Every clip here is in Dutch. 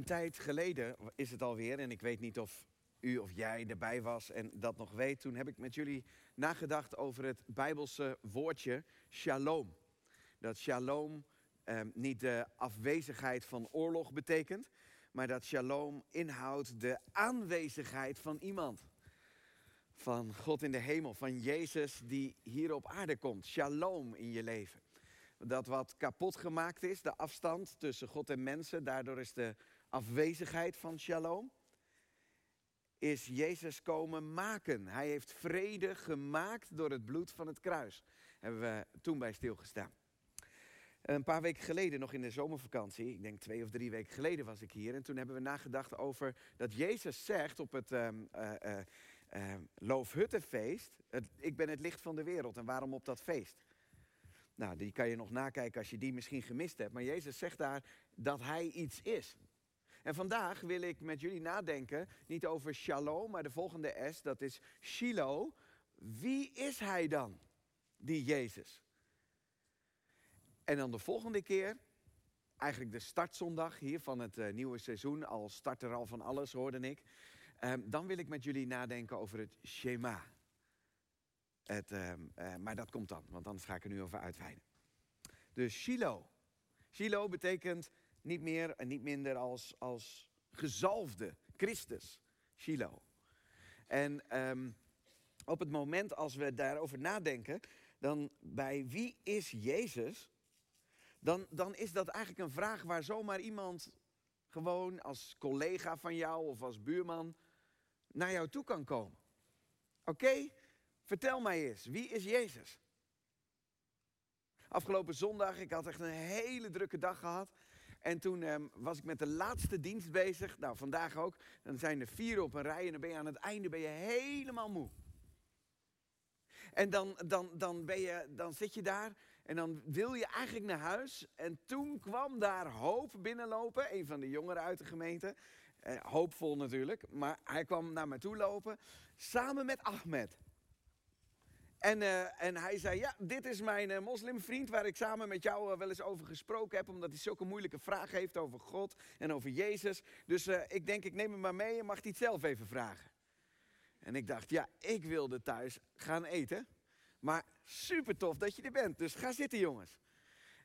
Een tijd geleden is het alweer, en ik weet niet of u of jij erbij was en dat nog weet. Toen heb ik met jullie nagedacht over het Bijbelse woordje shalom. Dat shalom eh, niet de afwezigheid van oorlog betekent, maar dat shalom inhoudt de aanwezigheid van iemand. Van God in de hemel, van Jezus die hier op aarde komt. Shalom in je leven. Dat wat kapot gemaakt is, de afstand tussen God en mensen, daardoor is de afwezigheid van shalom, is Jezus komen maken. Hij heeft vrede gemaakt door het bloed van het kruis. Hebben we toen bij stilgestaan. Een paar weken geleden, nog in de zomervakantie, ik denk twee of drie weken geleden was ik hier. En toen hebben we nagedacht over dat Jezus zegt op het uh, uh, Loofhuttenfeest: Ik ben het licht van de wereld. En waarom op dat feest? Nou, die kan je nog nakijken als je die misschien gemist hebt. Maar Jezus zegt daar dat hij iets is. En vandaag wil ik met jullie nadenken, niet over shalom, maar de volgende S, dat is Shiloh. Wie is hij dan, die Jezus? En dan de volgende keer, eigenlijk de startzondag hier van het uh, nieuwe seizoen, al start er al van alles, hoorde ik. Uh, dan wil ik met jullie nadenken over het Shema. Het, uh, maar dat komt dan, want anders ga ik er nu over uitweiden. Dus Shiloh. Shiloh betekent niet meer en niet minder als, als gezalfde Christus. Shiloh. En um, op het moment als we daarover nadenken, dan bij wie is Jezus? Dan, dan is dat eigenlijk een vraag waar zomaar iemand gewoon als collega van jou of als buurman naar jou toe kan komen. Oké, vertel mij eens, wie is Jezus? Afgelopen zondag, ik had echt een hele drukke dag gehad. En toen um, was ik met de laatste dienst bezig. Nou, vandaag ook. Dan zijn er vier op een rij en dan ben je aan het einde ben je helemaal moe. En dan, dan, dan, ben je, dan zit je daar en dan wil je eigenlijk naar huis. En toen kwam daar Hoop binnenlopen, een van de jongeren uit de gemeente. Eh, hoopvol natuurlijk, maar hij kwam naar me toe lopen samen met Ahmed. En, uh, en hij zei, ja, dit is mijn uh, moslimvriend waar ik samen met jou uh, wel eens over gesproken heb. Omdat hij zulke moeilijke vragen heeft over God en over Jezus. Dus ik denk, ik neem hem maar mee en mag hij het zelf even vragen. En ik dacht, ja, ik wilde thuis gaan eten. Maar super tof dat je er bent, dus ga zitten jongens.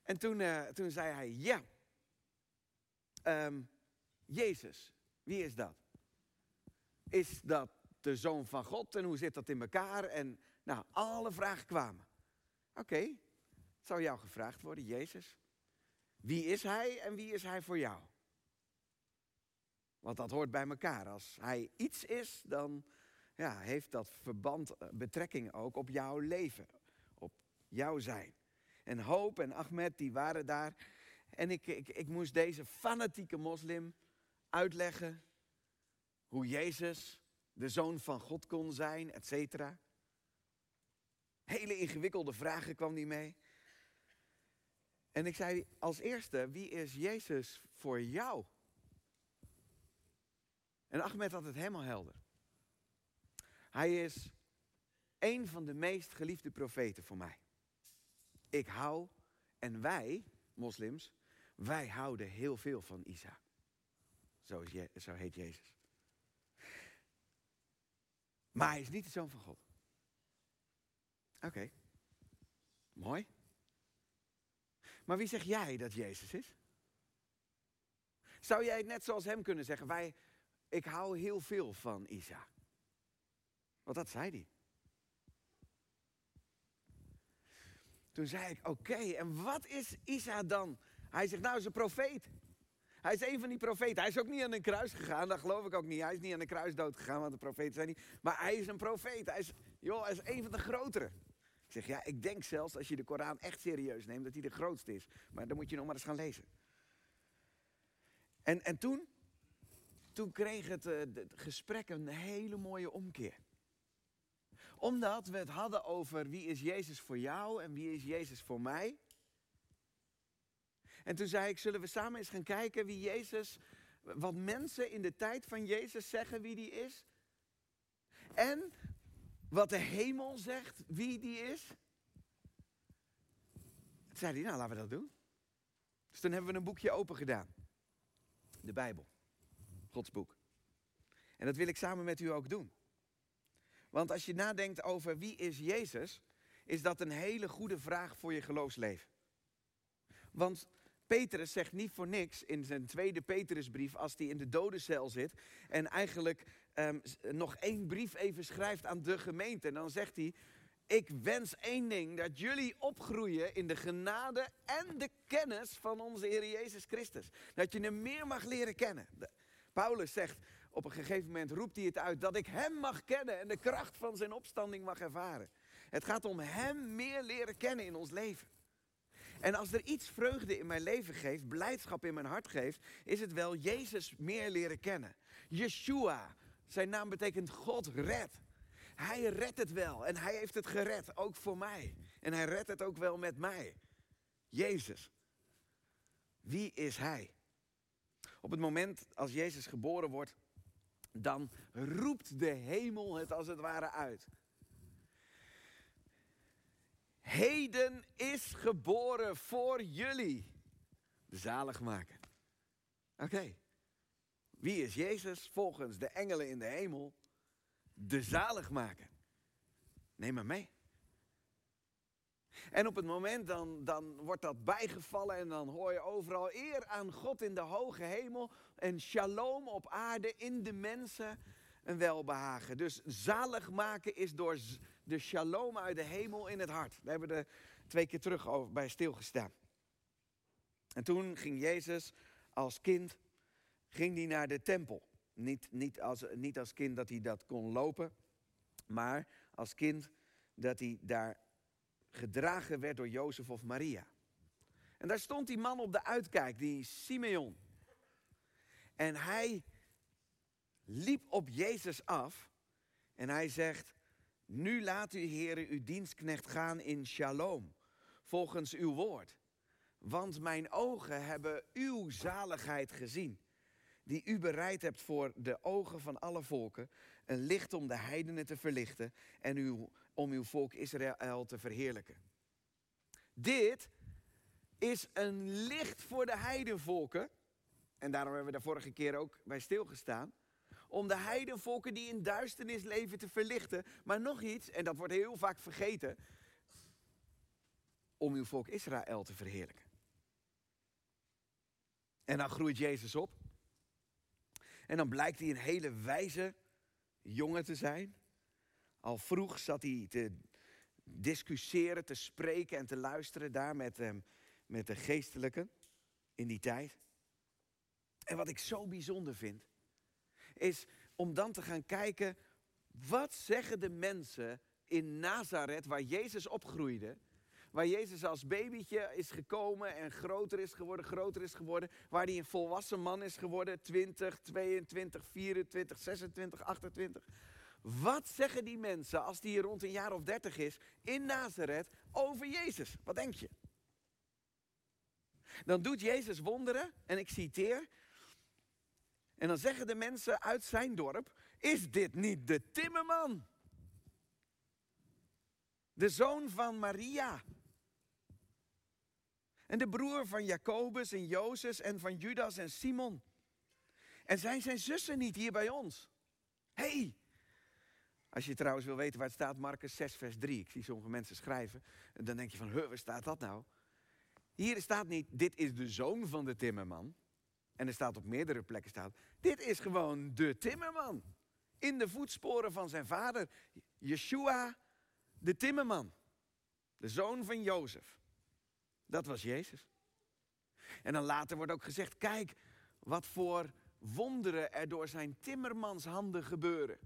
En toen, toen zei hij, ja, um, Jezus, wie is dat? Is dat de zoon van God en hoe zit dat in elkaar? En nou, alle vragen kwamen. Oké, okay, het zou jou gevraagd worden, Jezus. Wie is hij en wie is hij voor jou? Want dat hoort bij elkaar. Als hij iets is, dan ja, heeft dat verband, eh, betrekking ook op jouw leven, op jouw zijn. En Hoop en Ahmed, die waren daar. En ik, ik, ik moest deze fanatieke moslim uitleggen hoe Jezus de zoon van God kon zijn, et cetera. Hele ingewikkelde vragen kwam die mee. En ik zei als eerste, wie is Jezus voor jou? En Ahmed had het helemaal helder. Hij is een van de meest geliefde profeten voor mij. Ik hou, en wij, moslims, wij houden heel veel van Isa. Zo, zo heet Jezus. Maar hij is niet de zoon van God. Oké, mooi. Maar wie zeg jij dat Jezus is? Zou jij het net zoals hem kunnen zeggen? Wij, ik hou heel veel van Isa. Want dat zei hij. Toen zei ik, oké, en wat is Isa dan? Hij zegt, nou, is een profeet. Hij is een van die profeten. Hij is ook niet aan een kruis gegaan, dat geloof ik ook niet. Hij is niet aan een kruis dood gegaan, want de profeten zijn niet. Maar hij is een profeet. Hij is, joh, hij is een van de grotere. Ik zeg, ja, ik denk zelfs als je de Koran echt serieus neemt, dat hij de grootste is. Maar dan moet je nog maar eens gaan lezen. En, en toen, toen kreeg het, uh, het gesprek een hele mooie omkeer. Omdat we het hadden over wie is Jezus voor jou en wie is Jezus voor mij. En toen zei ik, zullen we samen eens gaan kijken wie Jezus, wat mensen in de tijd van Jezus zeggen wie die is? En wat de hemel zegt wie die is? Toen zei hij, nou laten we dat doen. Dus toen hebben we een boekje open gedaan. De Bijbel. Gods boek. En dat wil ik samen met u ook doen. Want als je nadenkt over wie is Jezus, is dat een hele goede vraag voor je geloofsleven. Want Petrus zegt niet voor niks in zijn tweede Petrusbrief, als hij in de dodencel zit en eigenlijk um, nog één brief even schrijft aan de gemeente. En dan zegt hij, ik wens één ding, dat jullie opgroeien in de genade en de kennis van onze Heer Jezus Christus. Dat je hem meer mag leren kennen. Paulus zegt, op een gegeven moment roept hij het uit, dat ik hem mag kennen en de kracht van zijn opstanding mag ervaren. Het gaat om hem meer leren kennen in ons leven. En als er iets vreugde in mijn leven geeft, blijdschap in mijn hart geeft, is het wel Jezus meer leren kennen. Yeshua, zijn naam betekent God red. Hij redt het wel en hij heeft het gered, ook voor mij. En hij redt het ook wel met mij. Jezus. Wie is hij? Op het moment als Jezus geboren wordt, dan roept de hemel het als het ware uit. Heden is geboren voor jullie de zaligmaker. Oké. Wie is Jezus volgens de engelen in de hemel? De zaligmaker. Neem maar mee. En op het moment dan, dan wordt dat bijgevallen en dan hoor je overal eer aan God in de hoge hemel en shalom op aarde in de mensen een welbehagen. Dus zalig maken is door de shalom uit de hemel in het hart. Daar hebben we er twee keer terug bij stilgestaan. En toen ging Jezus als kind ging die naar de tempel. Niet, niet, als, niet als kind dat hij dat kon lopen, maar als kind dat hij daar gedragen werd door Jozef of Maria. En daar stond die man op de uitkijk, die Simeon. En hij liep op Jezus af en hij zegt, nu laat u, heren, uw dienstknecht gaan in shalom, volgens uw woord. Want mijn ogen hebben uw zaligheid gezien, die u bereid hebt voor de ogen van alle volken, een licht om de heidenen te verlichten en uw, om uw volk Israël te verheerlijken. Dit is een licht voor de heidenvolken, en daarom hebben we daar vorige keer ook bij stilgestaan om de heidenvolken die in duisternis leven te verlichten. Maar nog iets, en dat wordt heel vaak vergeten, om uw volk Israël te verheerlijken. En dan groeit Jezus op. En dan blijkt hij een hele wijze jongen te zijn. Al vroeg zat hij te discussiëren, te spreken en te luisteren daar met, um, met de geestelijke in die tijd. En wat ik zo bijzonder vind, is om dan te gaan kijken, wat zeggen de mensen in Nazareth, waar Jezus opgroeide, waar Jezus als babytje is gekomen en groter is geworden, groter is geworden, waar hij een volwassen man is geworden, 20, 22, 24, 26, 28. Wat zeggen die mensen als die hier rond een jaar of 30 is in Nazareth over Jezus? Wat denk je? Dan doet Jezus wonderen, en ik citeer, en dan zeggen de mensen uit zijn dorp: Is dit niet de timmerman? De zoon van Maria. En de broer van Jacobus en Jozef en van Judas en Simon. En zijn zijn zussen niet hier bij ons? hey, als je trouwens wil weten waar het staat, Marcus 6, vers 3. Ik zie sommige mensen schrijven. En dan denk je van, waar staat dat nou? Hier staat niet, dit is de zoon van de timmerman. En er staat op meerdere plekken staat, dit is gewoon de timmerman. In de voetsporen van zijn vader, Yeshua, de timmerman. De zoon van Jozef. Dat was Jezus. En dan later wordt ook gezegd, kijk wat voor wonderen er door zijn timmermanshanden gebeuren.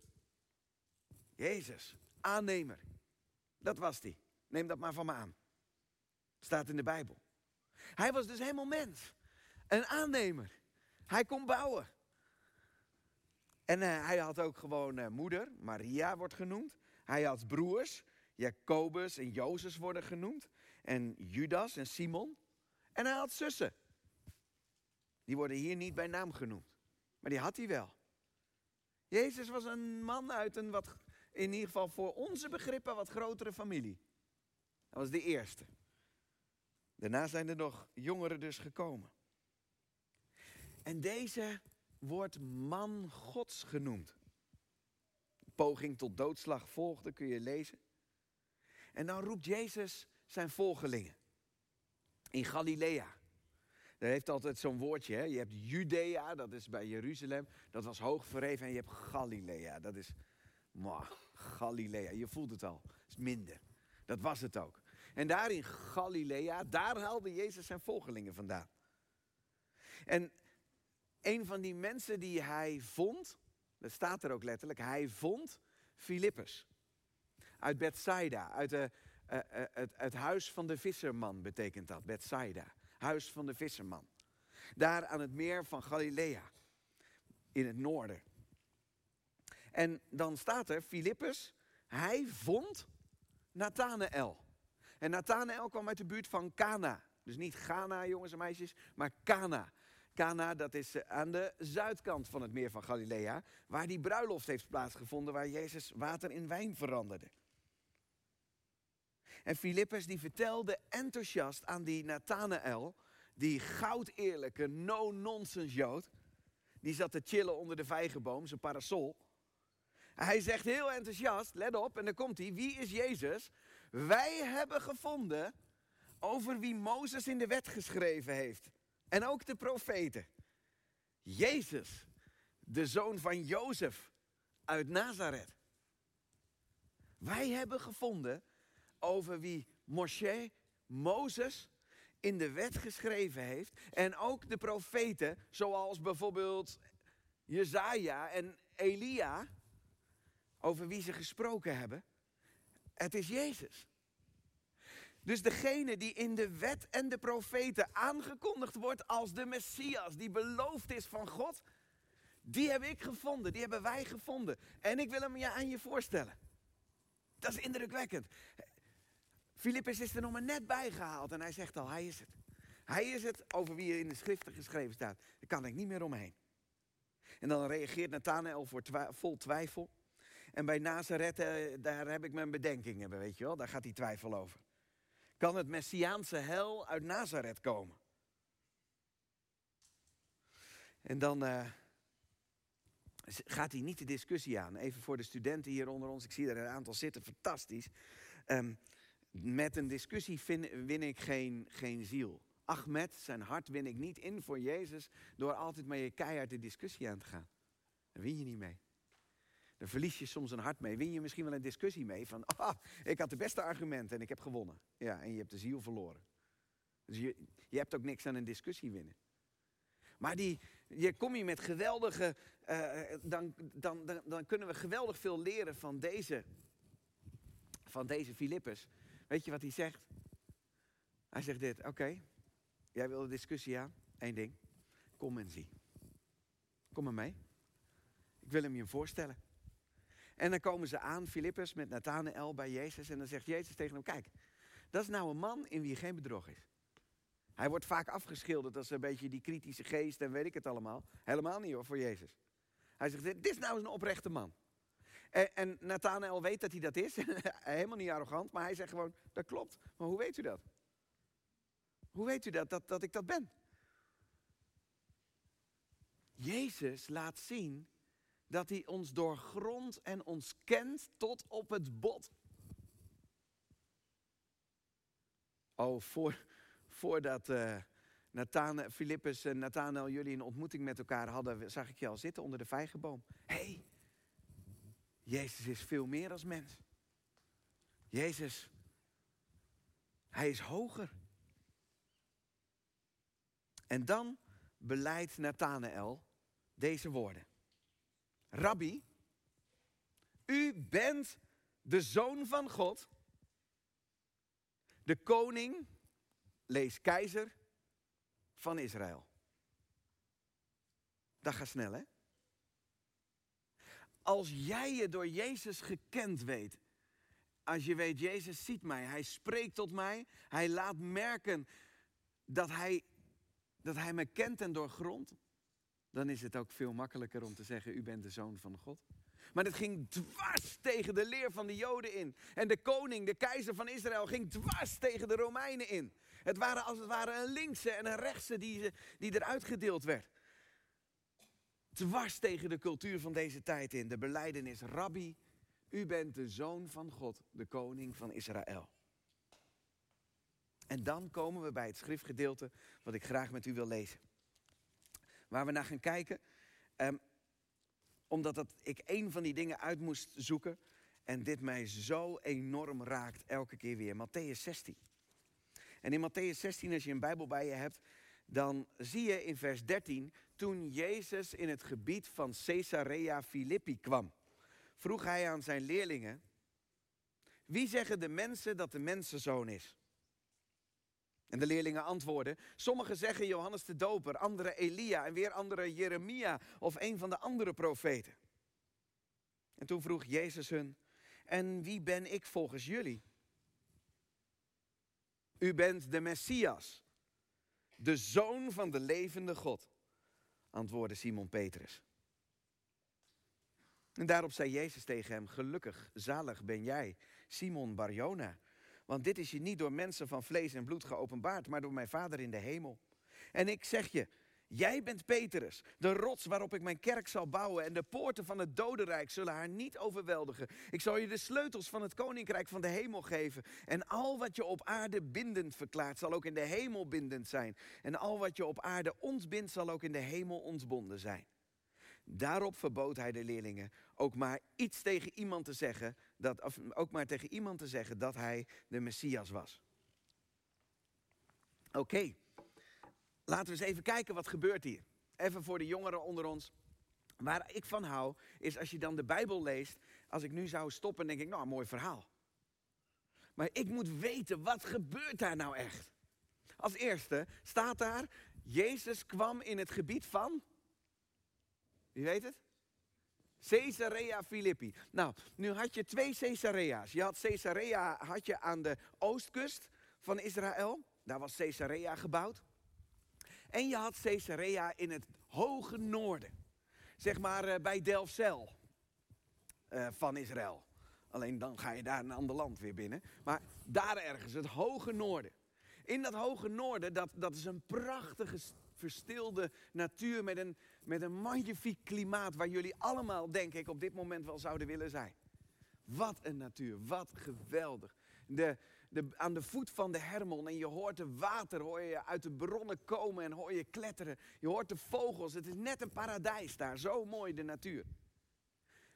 Jezus, aannemer. Dat was hij. Neem dat maar van me aan. Staat in de Bijbel. Hij was dus helemaal mens. Een aannemer. Hij kon bouwen. En uh, hij had ook gewoon uh, moeder, Maria wordt genoemd. Hij had broers, Jacobus en Jozef worden genoemd. En Judas en Simon. En hij had zussen. Die worden hier niet bij naam genoemd. Maar die had hij wel. Jezus was een man uit een wat, in ieder geval voor onze begrippen, wat grotere familie. Dat was de eerste. Daarna zijn er nog jongeren dus gekomen. En deze wordt man Gods genoemd. Poging tot doodslag volgde, kun je lezen. En dan roept Jezus zijn volgelingen in Galilea. Daar heeft altijd zo'n woordje. Hè? Je hebt Judea, dat is bij Jeruzalem. Dat was hoog verheven. En je hebt Galilea, dat is... Mwah, Galilea, je voelt het al. Dat is minder. Dat was het ook. En daar in Galilea, daar haalde Jezus zijn volgelingen vandaan. En een van die mensen die hij vond, dat staat er ook letterlijk, hij vond Filippus. Uit Bethsaida, uit de, uh, uh, het, het, huis van de visserman betekent dat, Bethsaida. Huis van de visserman. Daar aan het meer van Galilea, in het noorden. En dan staat er, Filippus, hij vond Nathanael. En Nathanael kwam uit de buurt van Cana. Dus niet Ghana, jongens en meisjes, maar Cana. Cana, dat is eh, aan de zuidkant van het meer van Galilea, waar die bruiloft heeft plaatsgevonden, waar Jezus water in wijn veranderde. En Filippus die vertelde enthousiast aan die Nathanael, die goudeerlijke, no-nonsense Jood, die zat te chillen onder de vijgenboom, zijn parasol. Hij zegt heel enthousiast, let op, en dan komt hij, wie is Jezus? Wij hebben gevonden over wie Mozes in de wet geschreven heeft. En ook de profeten. Jezus, de zoon van Jozef uit Nazareth. Wij hebben gevonden over wie Moshe, Mozes, in de wet geschreven heeft. En ook de profeten, zoals bijvoorbeeld Jezaja en Elia, over wie ze gesproken hebben. Het is Jezus. Dus degene die in de wet en de profeten aangekondigd wordt als de Messias, die beloofd is van God, die heb ik gevonden, die hebben wij gevonden. En ik wil hem je aan je voorstellen. Dat is indrukwekkend. Filippus is er nog maar net bij gehaald en hij zegt al, hij is het. Hij is het over wie er in de schriften geschreven staat. Daar kan ik niet meer omheen. En dan reageert Nathanael voor vol twijfel. En bij Nazareth, eh, daar heb ik mijn bedenkingen, weet je wel. Daar gaat hij twijfel over. Kan het Messiaanse hel uit Nazareth komen? En dan uh, gaat hij niet de discussie aan. Even voor de studenten hier onder ons. Ik zie er een aantal zitten, fantastisch. Um, met een discussie win ik geen, geen ziel. Ahmed, zijn hart win ik niet in voor Jezus door altijd maar je keihard de discussie aan te gaan. Daar win je niet mee. Daar verlies je soms een hart mee. Win je misschien wel een discussie mee van, ah, ik had de beste argumenten en ik heb gewonnen. Ja, en je hebt de ziel verloren. Dus je, je hebt ook niks aan een discussie winnen. Maar die, je kom je met geweldige, uh, dan, dan, dan, dan, kunnen we geweldig veel leren van deze, van deze Filippus. Weet je wat hij zegt? Hij zegt dit, oké, jij wil de discussie aan, Eén ding, kom en zie. Kom maar mee. Ik wil hem je voorstellen. En dan komen ze aan, Filippus met Nathanael bij Jezus. En dan zegt Jezus tegen hem, kijk, dat is nou een man in wie geen bedrog is. Hij wordt vaak afgeschilderd als een beetje die kritische geest en weet ik het allemaal. Helemaal niet hoor, voor Jezus. Hij zegt, dit is nou een oprechte man. En, en Nathanael weet dat hij dat is. Helemaal niet arrogant, maar hij zegt gewoon, dat klopt. Maar hoe weet u dat? Hoe weet u dat, dat, dat ik dat ben? Jezus laat zien dat hij ons doorgrondt en ons kent tot op het bot. Oh, voor, voordat uh, Nathan, Philippus en Nathanael jullie een ontmoeting met elkaar hadden, zag ik je al zitten onder de vijgenboom. Hé, hey, Jezus is veel meer als mens. Jezus, hij is hoger. En dan beleidt Nathanael deze woorden. Rabbi, u bent de zoon van God, de koning, lees keizer van Israël. Dat gaat snel, hè? Als jij je door Jezus gekend weet, als je weet, Jezus ziet mij, hij spreekt tot mij, hij laat merken dat hij, dat hij me kent en doorgrondt, dan is het ook veel makkelijker om te zeggen, u bent de zoon van God. Maar het ging dwars tegen de leer van de Joden in. En de koning, de keizer van Israël, ging dwars tegen de Romeinen in. Het waren als het ware een linkse en een rechtse die, die eruit gedeeld werd. Dwars tegen de cultuur van deze tijd in. De beleidenis, Rabbi, u bent de zoon van God, de koning van Israël. En dan komen we bij het schriftgedeelte wat ik graag met u wil lezen. Waar we naar gaan kijken, ehm, omdat dat ik een van die dingen uit moest zoeken en dit mij zo enorm raakt elke keer weer. Matthäus 16. En in Matthäus 16, als je een Bijbel bij je hebt, dan zie je in vers 13, toen Jezus in het gebied van Caesarea Philippi kwam, vroeg hij aan zijn leerlingen, wie zeggen de mensen dat de mensenzoon is? En de leerlingen antwoorden, sommigen zeggen Johannes de Doper, anderen Elia en weer anderen Jeremia of een van de andere profeten. En toen vroeg Jezus hun, en wie ben ik volgens jullie? U bent de Messias, de zoon van de levende God, antwoordde Simon Petrus. En daarop zei Jezus tegen hem, gelukkig, zalig ben jij, Simon Barjona. Want dit is je niet door mensen van vlees en bloed geopenbaard, maar door mijn Vader in de hemel. En ik zeg je, Jij bent Petrus, de rots waarop ik mijn kerk zal bouwen en de poorten van het dodenrijk zullen haar niet overweldigen. Ik zal je de sleutels van het koninkrijk van de hemel geven en al wat je op aarde bindend verklaart zal ook in de hemel bindend zijn. En al wat je op aarde ontbindt zal ook in de hemel ontbonden zijn. Daarop verbood hij de leerlingen ook maar iets tegen iemand te zeggen, dat, of ook maar tegen iemand te zeggen dat hij de Messias was. Oké. Laten we eens even kijken wat gebeurt hier. Even voor de jongeren onder ons. Waar ik van hou, is als je dan de Bijbel leest. Als ik nu zou stoppen, denk ik, nou, mooi verhaal. Maar ik moet weten, wat gebeurt daar nou echt? Als eerste staat daar, Jezus kwam in het gebied van, wie weet het? Caesarea Philippi. Nou, nu had je twee Caesarea's. Je had Caesarea had je aan de oostkust van Israël. Daar was Caesarea gebouwd. En je had Caesarea in het hoge noorden. Zeg maar uh, bij Delfzijl uh, van Israël. Alleen dan ga je daar een ander land weer binnen. Maar daar ergens, het hoge noorden. In dat hoge noorden, dat, dat is een prachtige verstilde natuur met een, met een magnifiek klimaat waar jullie allemaal, denk ik, op dit moment wel zouden willen zijn. Wat een natuur, wat geweldig. De, de, aan de voet van de Hermon en je hoort de water hoor je uit de bronnen komen en hoor je kletteren. Je hoort de vogels. Het is net een paradijs daar. Zo mooi de natuur.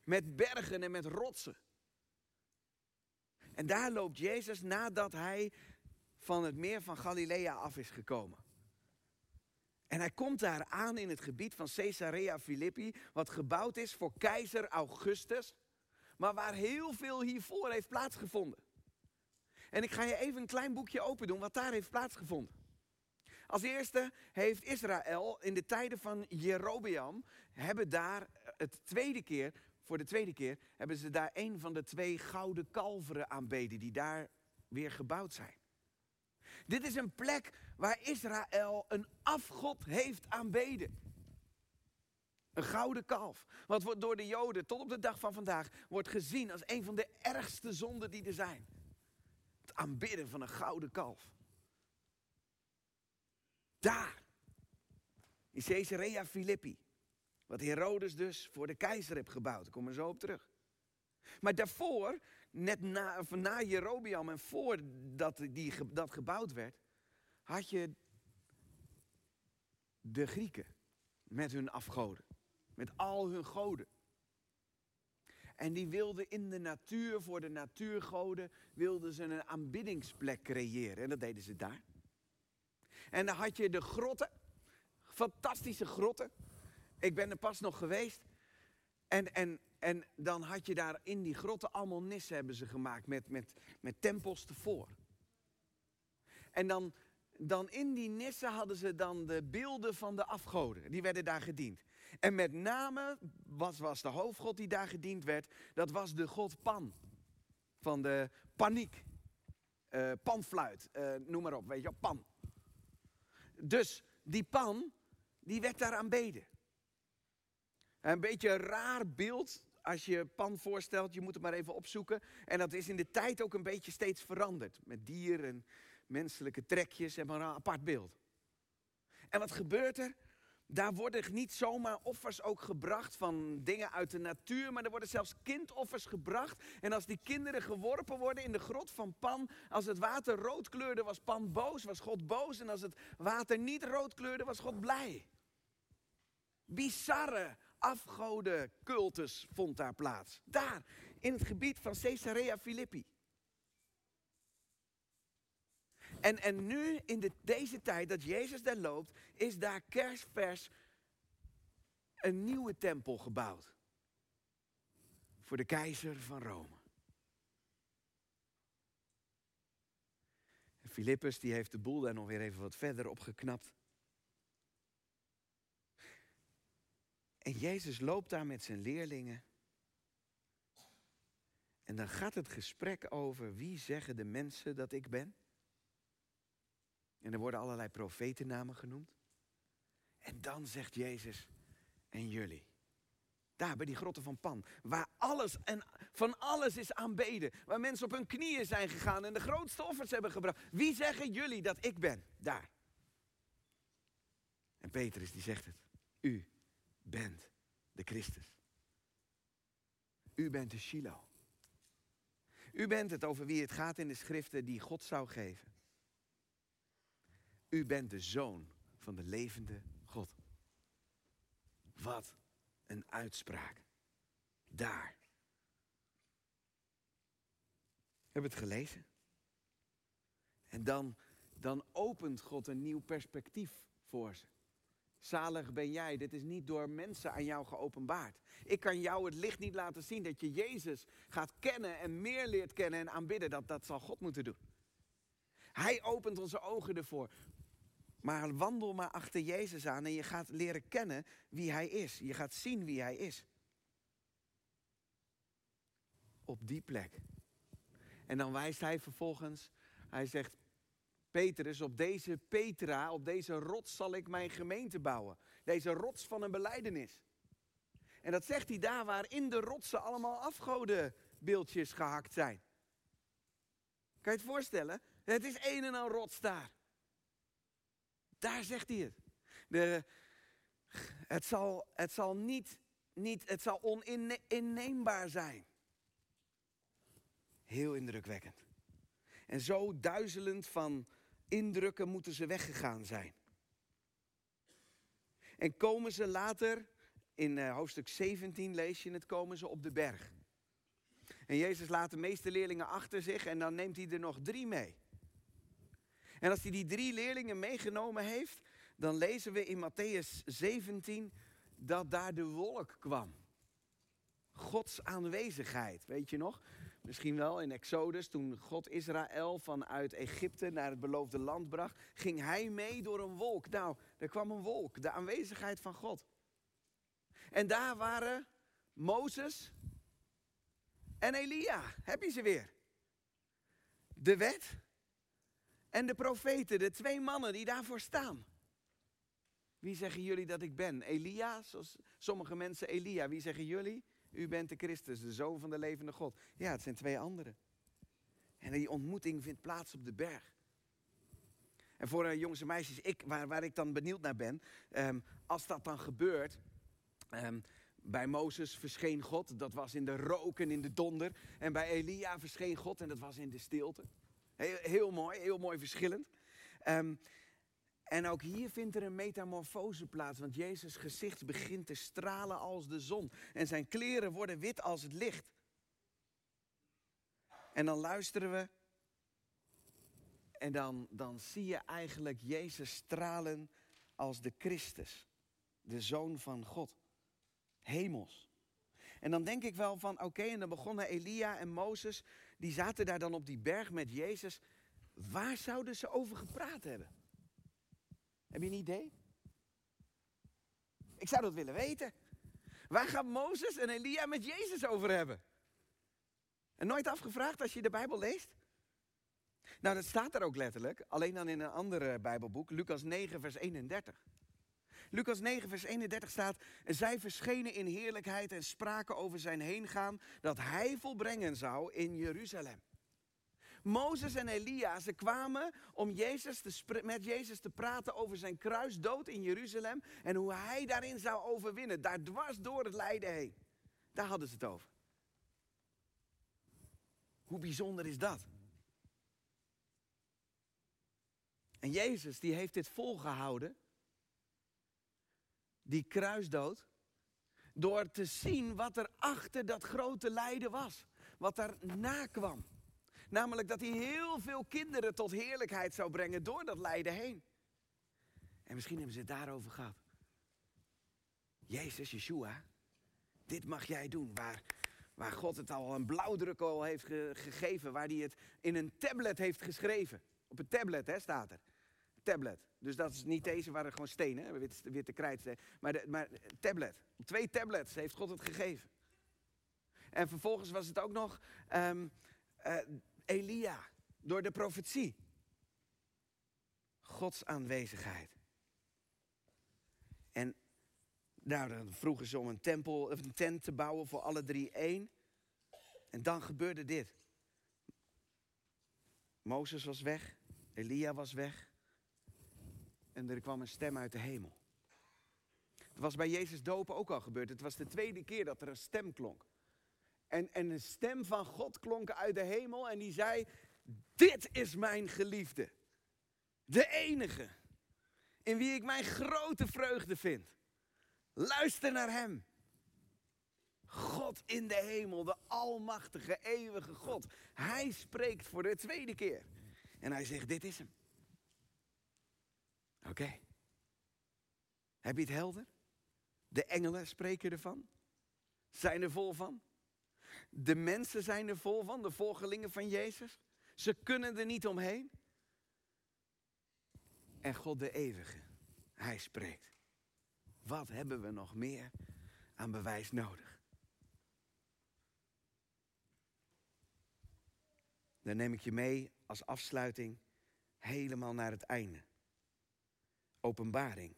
Met bergen en met rotsen. En daar loopt Jezus nadat hij van het meer van Galilea af is gekomen. En hij komt daar aan in het gebied van Caesarea Philippi, wat gebouwd is voor keizer Augustus, maar waar heel veel hiervoor heeft plaatsgevonden. En ik ga je even een klein boekje open doen wat daar heeft plaatsgevonden. Als eerste heeft Israël in de tijden van Jerobeam, hebben daar het tweede keer, voor de tweede keer, hebben ze daar een van de twee gouden kalveren aanbeden die daar weer gebouwd zijn. Dit is een plek waar Israël een afgod heeft aanbeden. Een gouden kalf. Wat wordt door de Joden tot op de dag van vandaag wordt gezien als een van de ergste zonden die er zijn aanbidden van een gouden kalf. Daar, in Caesarea Philippi, wat Herodes dus voor de keizer heeft gebouwd. Ik kom er zo op terug. Maar daarvoor, net na, na Jerobiam en voordat die, dat gebouwd werd, had je de Grieken met hun afgoden. Met al hun goden. En die wilden in de natuur, voor de natuurgoden, wilden ze een aanbiddingsplek creëren. En dat deden ze daar. En dan had je de grotten, fantastische grotten. Ik ben er pas nog geweest. En, en, en dan had je daar in die grotten allemaal nissen hebben ze gemaakt met, met, met tempels tevoor. En dan, dan in die nissen hadden ze dan de beelden van de afgoden. Die werden daar gediend. En met name, wat was de hoofdgod die daar gediend werd? Dat was de god Pan. Van de paniek. Uh, panfluit, uh, noem maar op, weet je wel, Pan. Dus die Pan, die werd daar aanbeden. Een beetje een raar beeld als je Pan voorstelt, je moet het maar even opzoeken. En dat is in de tijd ook een beetje steeds veranderd. Met dieren en menselijke trekjes en maar een apart beeld. En wat gebeurt er? Daar worden niet zomaar offers ook gebracht van dingen uit de natuur, maar er worden zelfs kindoffers gebracht. En als die kinderen geworpen worden in de grot van Pan, als het water rood kleurde, was Pan boos, was God boos. En als het water niet rood kleurde, was God blij. Bizarre afgodencultus vond daar plaats. Daar, in het gebied van Caesarea Philippi. En, en nu, in de, deze tijd dat Jezus daar loopt, is daar kerstvers een nieuwe tempel gebouwd. Voor de keizer van Rome. Filippus die heeft de boel daar nog weer even wat verder opgeknapt. En Jezus loopt daar met zijn leerlingen. En dan gaat het gesprek over wie zeggen de mensen dat ik ben. En er worden allerlei profetennamen genoemd. En dan zegt Jezus, en jullie. Daar bij die grotten van Pan, waar alles en van alles is aanbeden. Waar mensen op hun knieën zijn gegaan en de grootste offers hebben gebracht. Wie zeggen jullie dat ik ben? Daar. En Petrus die zegt het. U bent de Christus. U bent de Shiloh. U bent het over wie het gaat in de schriften die God zou geven. U bent de zoon van de levende God. Wat een uitspraak. Daar. We hebben het gelezen. En dan, dan opent God een nieuw perspectief voor ze. Zalig ben jij, dit is niet door mensen aan jou geopenbaard. Ik kan jou het licht niet laten zien dat je Jezus gaat kennen en meer leert kennen en aanbidden. Dat, dat zal God moeten doen. Hij opent onze ogen ervoor. Maar wandel maar achter Jezus aan en je gaat leren kennen wie Hij is. Je gaat zien wie Hij is. Op die plek. En dan wijst Hij vervolgens, Hij zegt, Petrus, op deze Petra, op deze rots zal ik mijn gemeente bouwen. Deze rots van een beleidenis. En dat zegt hij daar waar in de rotsen allemaal afgodenbeeldjes gehakt zijn. Kan je het voorstellen? Het is een en al rots daar. Daar zegt hij het. De, het zal, het zal niet, niet, het zal oninneembaar zijn. Heel indrukwekkend. En zo duizelend van indrukken moeten ze weggegaan zijn. En komen ze later, in eh, hoofdstuk 17 lees je het, komen ze op de berg. En Jezus laat de meeste leerlingen achter zich en dan neemt hij er nog drie mee. En als hij die drie leerlingen meegenomen heeft, dan lezen we in Matthäus 17 dat daar de wolk kwam. Gods aanwezigheid, weet je nog? Misschien wel in Exodus, toen God Israël vanuit Egypte naar het beloofde land bracht, ging hij mee door een wolk. Nou, er kwam een wolk, de aanwezigheid van God. En daar waren Mozes en Elia. Heb je ze weer? De wet en de profeten, de twee mannen die daarvoor staan. Wie zeggen jullie dat ik ben? Elia, zoals sommige mensen Elia. Wie zeggen jullie? U bent de Christus, de zoon van de levende God. Ja, het zijn twee anderen. En die ontmoeting vindt plaats op de berg. En voor uh, jongens en meisjes, ik, waar, waar ik dan benieuwd naar ben, ehm, als dat dan gebeurt. Um, bij Mozes verscheen God, dat was in de rook en in de donder. En bij Elia verscheen God en dat was in de stilte. Heel, mooi, heel mooi verschillend. Um, en ook hier vindt er een metamorfose plaats, want Jezus' gezicht begint te stralen als de zon. En zijn kleren worden wit als het licht. En dan luisteren we. En dan, dan zie je eigenlijk Jezus stralen als de Christus, de Zoon van God. Hemels. En dan denk ik wel van, oké, en dan begonnen Elia en Mozes, die zaten daar dan op die berg met Jezus. Waar zouden ze over gepraat hebben? Heb je een idee? Ik zou dat willen weten. Waar gaan Mozes en Elia met Jezus over hebben? En nooit afgevraagd als je de Bijbel leest? Nou, dat staat er ook letterlijk, alleen dan in een ander Bijbelboek, Lucas 9, vers 31. Lucas 9, vers 31 staat: Zij verschenen in heerlijkheid en spraken over zijn heengaan dat hij volbrengen zou in Jeruzalem. Mozes en Elia, ze kwamen om Jezus te met Jezus te praten over zijn kruisdood in Jeruzalem en hoe hij daarin zou overwinnen, daar dwars door het lijden heen. Daar hadden ze het over. Hoe bijzonder is dat? En Jezus die heeft dit volgehouden, die kruisdood, door te zien wat er achter dat grote lijden was. Wat daarna kwam. Namelijk dat hij heel veel kinderen tot heerlijkheid zou brengen door dat lijden heen. En misschien hebben ze het daarover gehad. Jezus, Yeshua, dit mag jij doen. Waar, waar God het al een blauwdruk al heeft gegeven. Waar hij het in een tablet heeft geschreven. Op een tablet hè, staat er. Tablet. Dus dat is niet deze waar er gewoon stenen, witte, witte. Maar, maar tablet. Twee tablets heeft God het gegeven. En vervolgens was het ook nog um, uh, Elia. Door de profetie. Gods aanwezigheid. En nou, dan vroegen ze om een tempel, of een tent te bouwen voor alle drie één. En dan gebeurde dit. Mozes was weg, Elia was weg. En er kwam een stem uit de hemel. Het was bij Jezus dopen ook al gebeurd. Het was de tweede keer dat er een stem klonk. En, en een stem van God klonk uit de hemel en die zei, dit is mijn geliefde. De enige in wie ik mijn grote vreugde vind. Luister naar hem. God in de hemel, de almachtige, eeuwige God. Hij spreekt voor de tweede keer. En hij zegt, dit is hem. Oké. Heb je het helder? De engelen spreken ervan. Zijn er vol van. De mensen zijn er vol van, de volgelingen van Jezus. Ze kunnen er niet omheen. En God de eeuwige, hij spreekt. Wat hebben we nog meer aan bewijs nodig? Dan neem ik je mee als afsluiting helemaal naar het einde. Openbaring.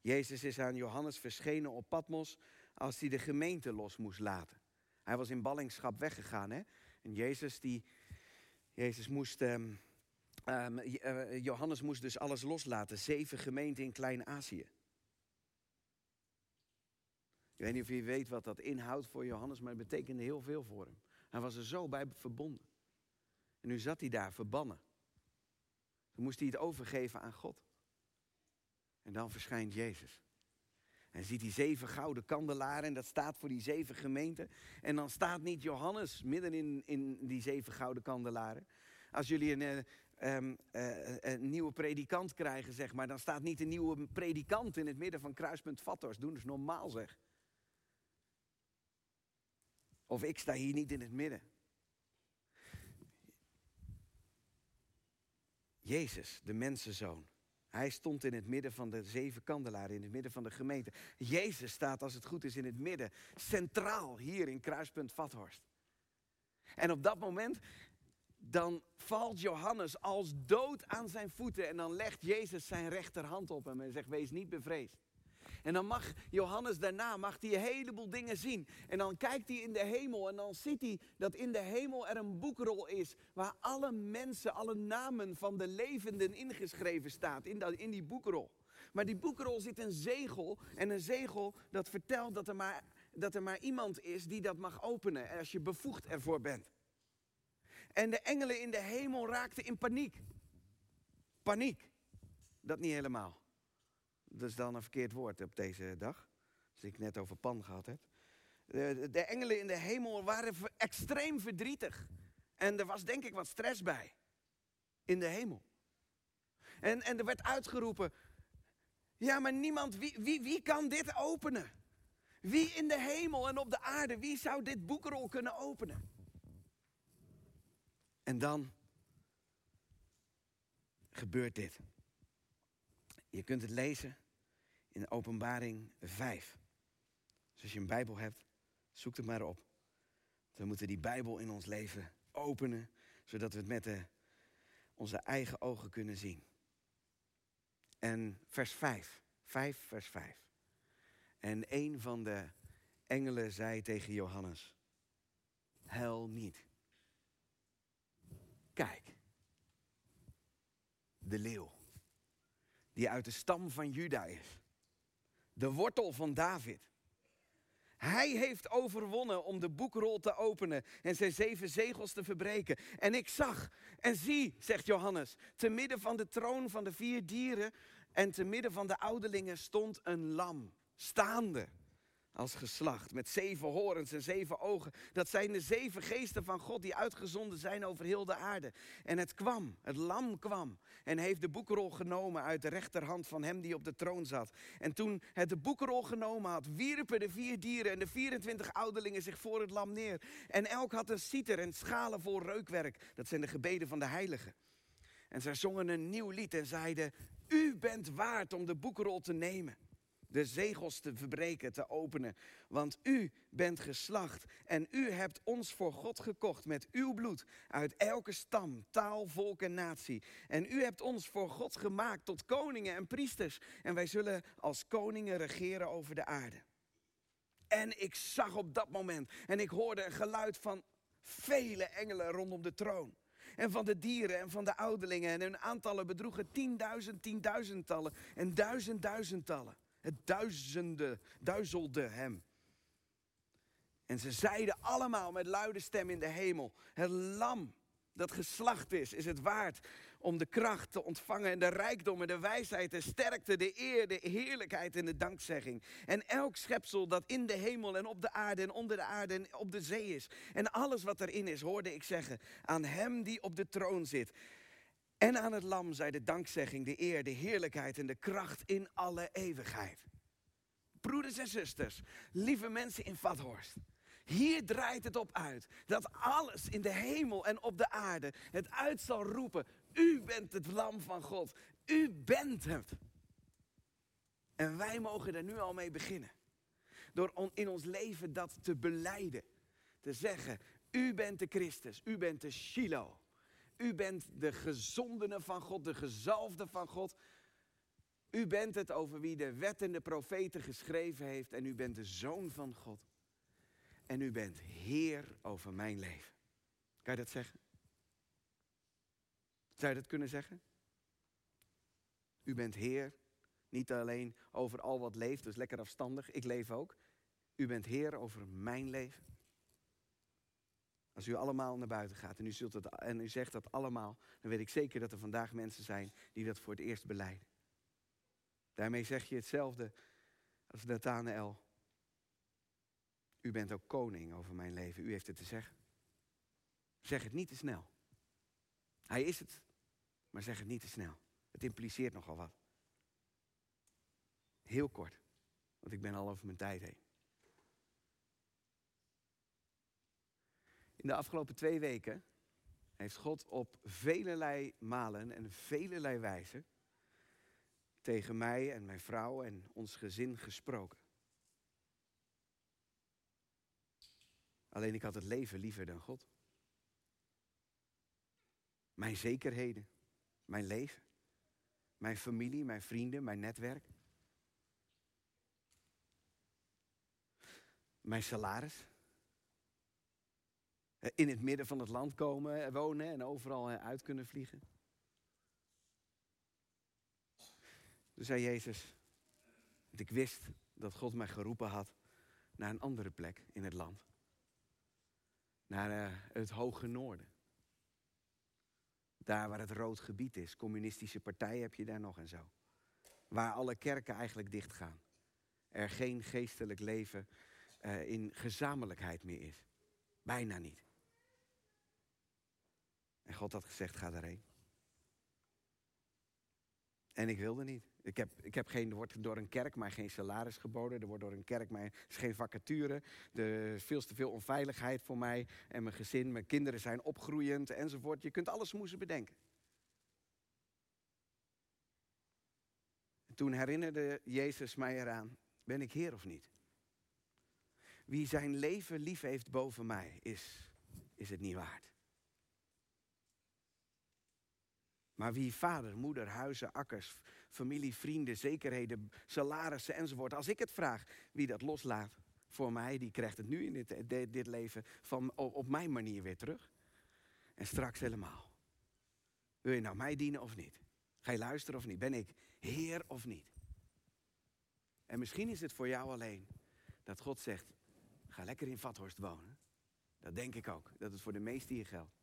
Jezus is aan Johannes verschenen op Patmos als hij de gemeente los moest laten. Hij was in ballingschap weggegaan. Hè? En Jezus, die, Jezus moest, um, um, Johannes moest dus alles loslaten. Zeven gemeenten in Klein-Azië. Ik weet niet of je weet wat dat inhoudt voor Johannes, maar het betekende heel veel voor hem. Hij was er zo bij verbonden. En nu zat hij daar verbannen. Toen moest hij het overgeven aan God. En dan verschijnt Jezus. En ziet die zeven gouden kandelaren en dat staat voor die zeven gemeenten. En dan staat niet Johannes midden in, in die zeven gouden kandelaren. Als jullie een, um, uh, een nieuwe predikant krijgen, zeg maar, dan staat niet een nieuwe predikant in het midden van kruispunt. Doen dus normaal zeg. Of ik sta hier niet in het midden. Jezus, de mensenzoon. Hij stond in het midden van de zeven kandelaren, in het midden van de gemeente. Jezus staat, als het goed is, in het midden, centraal hier in kruispunt Vathorst. En op dat moment, dan valt Johannes als dood aan zijn voeten en dan legt Jezus zijn rechterhand op hem en zegt, wees niet bevreesd. En dan mag Johannes daarna mag hij een heleboel dingen zien. En dan kijkt hij in de hemel en dan ziet hij dat in de hemel er een boekrol is waar alle mensen, alle namen van de levenden ingeschreven staat in, dat, in die boekrol. Maar die boekrol zit een zegel en een zegel dat vertelt dat er maar, dat er maar iemand is die dat mag openen als je bevoegd ervoor bent. En de engelen in de hemel raakten in paniek. Paniek. Dat niet helemaal. Dat is dan een verkeerd woord op deze dag. Als ik net over pan gehad heb. De, de engelen in de hemel waren extreem verdrietig. En er was denk ik wat stress bij. In de hemel. En, en er werd uitgeroepen. Ja, maar niemand, wie, wie, wie kan dit openen? Wie in de hemel en op de aarde, wie zou dit boekrol kunnen openen? En dan gebeurt dit. Je kunt het lezen in Openbaring 5. Dus als je een Bijbel hebt, zoek het maar op. We moeten die Bijbel in ons leven openen, zodat we het met de, onze eigen ogen kunnen zien. En vers 5, 5 vers 5. En een van de engelen zei tegen Johannes, huil niet. Kijk, de leeuw, die uit de stam van Juda is, de wortel van David. Hij heeft overwonnen om de boekrol te openen en zijn zeven zegels te verbreken. En ik zag en zie, zegt Johannes, te midden van de troon van de vier dieren en te midden van de ouderlingen stond een lam, staande als geslacht, met zeven horens en zeven ogen. Dat zijn de zeven geesten van God die uitgezonden zijn over heel de aarde. En het kwam, het lam kwam en heeft de boekrol genomen uit de rechterhand van hem die op de troon zat. En toen het de boekrol genomen had, wierpen de vier dieren en de 24 ouderlingen zich voor het lam neer. En elk had een citer en schalen vol reukwerk. Dat zijn de gebeden van de heiligen. En zij zongen een nieuw lied en zeiden, u bent waard om de boekrol te nemen de zegels te verbreken, te openen. Want u bent geslacht en u hebt ons voor God gekocht met uw bloed uit elke stam, taal, volk en natie. En u hebt ons voor God gemaakt tot koningen en priesters. En wij zullen als koningen regeren over de aarde. En ik zag op dat moment en ik hoorde een geluid van vele engelen rondom de troon. En van de dieren en van de ouderlingen. En hun aantallen bedroegen tienduizend, tienduizendtallen en duizend, duizendtallen. Het duizende, duizelde hem. En ze zeiden allemaal met luide stem in de hemel: Het lam dat geslacht is, is het waard om de kracht te ontvangen en de rijkdom en de wijsheid, de sterkte, de eer, de heerlijkheid en de dankzegging. En elk schepsel dat in de hemel en op de aarde en onder de aarde en op de zee is. En alles wat erin is, hoorde ik zeggen, aan hem die op de troon zit. En aan het lam zij de dankzegging, de eer, de heerlijkheid en de kracht in alle eeuwigheid. Broeders en zusters, lieve mensen in Vathorst. Hier draait het op uit dat alles in de hemel en op de aarde het uit zal roepen. U bent het lam van God. U bent het. En wij mogen er nu al mee beginnen. Door in ons leven dat te beleiden. Te zeggen, u bent de Christus, u bent de Shiloh. U bent de gezondene van God, de gezalfde van God. U bent het over wie de wet en de profeten geschreven heeft. En u bent de zoon van God. En u bent Heer over mijn leven. Kan je dat zeggen? Zou je dat kunnen zeggen? U bent Heer, niet alleen over al wat leeft, dus lekker afstandig, ik leef ook. U bent Heer over mijn leven. Als u allemaal naar buiten gaat en u, zult het, en u zegt dat allemaal, dan weet ik zeker dat er vandaag mensen zijn die dat voor het eerst beleiden. Daarmee zeg je hetzelfde als Nathanael. U bent ook koning over mijn leven. U heeft het te zeggen. Zeg het niet te snel. Hij is het, maar zeg het niet te snel. Het impliceert nogal wat. Heel kort, want ik ben al over mijn tijd heen. In de afgelopen twee weken heeft God op velelei malen en velelei wijzen tegen mij en mijn vrouw en ons gezin gesproken. Alleen ik had het leven liever dan God. Mijn zekerheden, mijn leven, mijn familie, mijn vrienden, mijn netwerk. Mijn salaris. In het midden van het land komen, wonen en overal uit kunnen vliegen. Toen zei Jezus, ik wist dat God mij geroepen had naar een andere plek in het land. Naar het hoge noorden. Daar waar het rood gebied is, communistische partij heb je daar nog en zo. Waar alle kerken eigenlijk dichtgaan. Er geen geestelijk leven in gezamenlijkheid meer is. Bijna niet. En God had gezegd, ga daarheen. En ik wilde niet. Ik heb, ik heb geen, er wordt door een kerk maar geen salaris geboden. Er wordt door een kerk maar is geen vacature. Er is veel te veel onveiligheid voor mij en mijn gezin. Mijn kinderen zijn opgroeiend enzovoort. Je kunt alles moesten bedenken. toen herinnerde Jezus mij eraan, ben ik Heer of niet? Wie zijn leven lief heeft boven mij, is, is het niet waard. Maar wie vader, moeder, huizen, akkers, familie, vrienden, zekerheden, salarissen enzovoort. Als ik het vraag, wie dat loslaat voor mij, die krijgt het nu in dit, dit, leven van, op mijn manier weer terug. En straks helemaal. Wil je nou mij dienen of niet? Ga je luisteren of niet? Ben ik Heer of niet? En misschien is het voor jou alleen dat God zegt: ga lekker in Vathorst wonen. Dat denk ik ook, dat het voor de meesten hier geldt.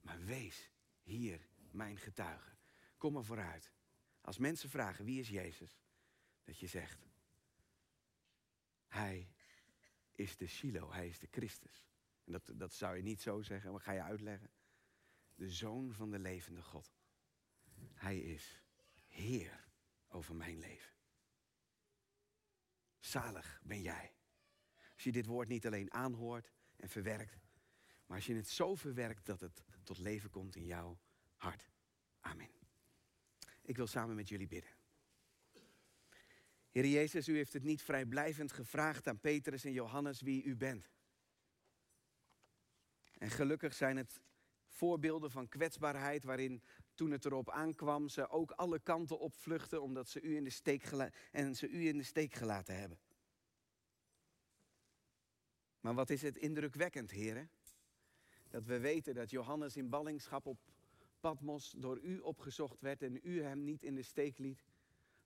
Maar wees hier mijn getuige. Kom maar vooruit. Als mensen vragen wie is Jezus, dat je zegt: Hij is de Shiloh, hij is de Christus. En dat, dat zou je niet zo zeggen, maar ga je uitleggen. De zoon van de levende God. Hij is Heer over mijn leven. Zalig ben jij. Als je dit woord niet alleen aanhoort en verwerkt, maar als je het zo verwerkt dat het tot leven komt in jouw hart. Amen. Ik wil samen met jullie bidden. Heer Jezus, u heeft het niet vrijblijvend gevraagd aan Petrus en Johannes wie u bent. En gelukkig zijn het voorbeelden van kwetsbaarheid waarin toen het erop aankwam ze ook alle kanten opvluchten omdat ze u in de steek, en ze u in de steek gelaten hebben. Maar wat is het indrukwekkend, heren? Dat we weten dat Johannes in ballingschap op Patmos door u opgezocht werd en u hem niet in de steek liet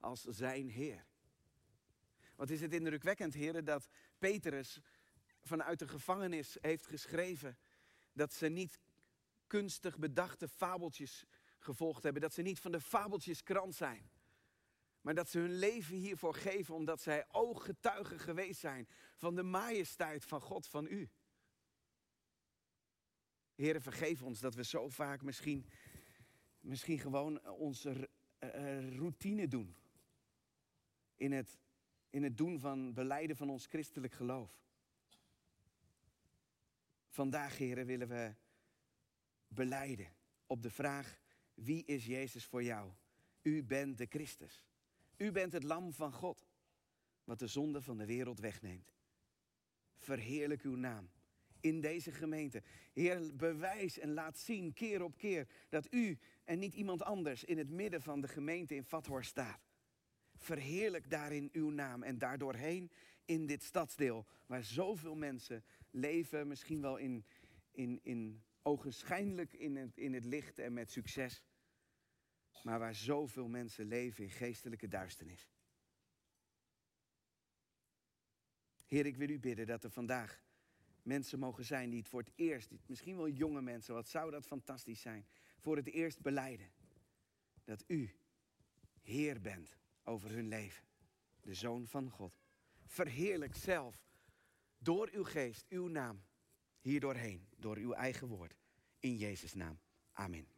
als zijn Heer. Wat is het indrukwekkend, heren, dat Petrus vanuit de gevangenis heeft geschreven dat ze niet kunstig bedachte fabeltjes gevolgd hebben, dat ze niet van de fabeltjeskrant zijn. Maar dat ze hun leven hiervoor geven omdat zij ooggetuigen geweest zijn van de majesteit van God, van u. Heren, vergeef ons dat we zo vaak misschien, misschien gewoon onze uh, routine doen. In het, in het doen van beleiden van ons christelijk geloof. Vandaag, heren, willen we beleiden op de vraag, wie is Jezus voor jou? U bent de Christus. U bent het lam van God, wat de zonde van de wereld wegneemt. Verheerlijk uw naam in deze gemeente. Heer, bewijs en laat zien keer op keer dat u en niet iemand anders in het midden van de gemeente in Vathorst staat. Verheerlijk daarin uw naam en daardoorheen in dit stadsdeel waar zoveel mensen leven, misschien wel in, in, in ogenschijnlijk in het, in het licht en met succes, maar waar zoveel mensen leven in geestelijke duisternis. Heer, ik wil u bidden dat er vandaag mensen mogen zijn die het voor het eerst, misschien wel jonge mensen, wat zou dat fantastisch zijn, voor het eerst beleiden dat u Heer bent over hun leven, de Zoon van God. Verheerlijk zelf door uw geest, uw naam, hier doorheen, door uw eigen woord. In Jezus' naam. Amen.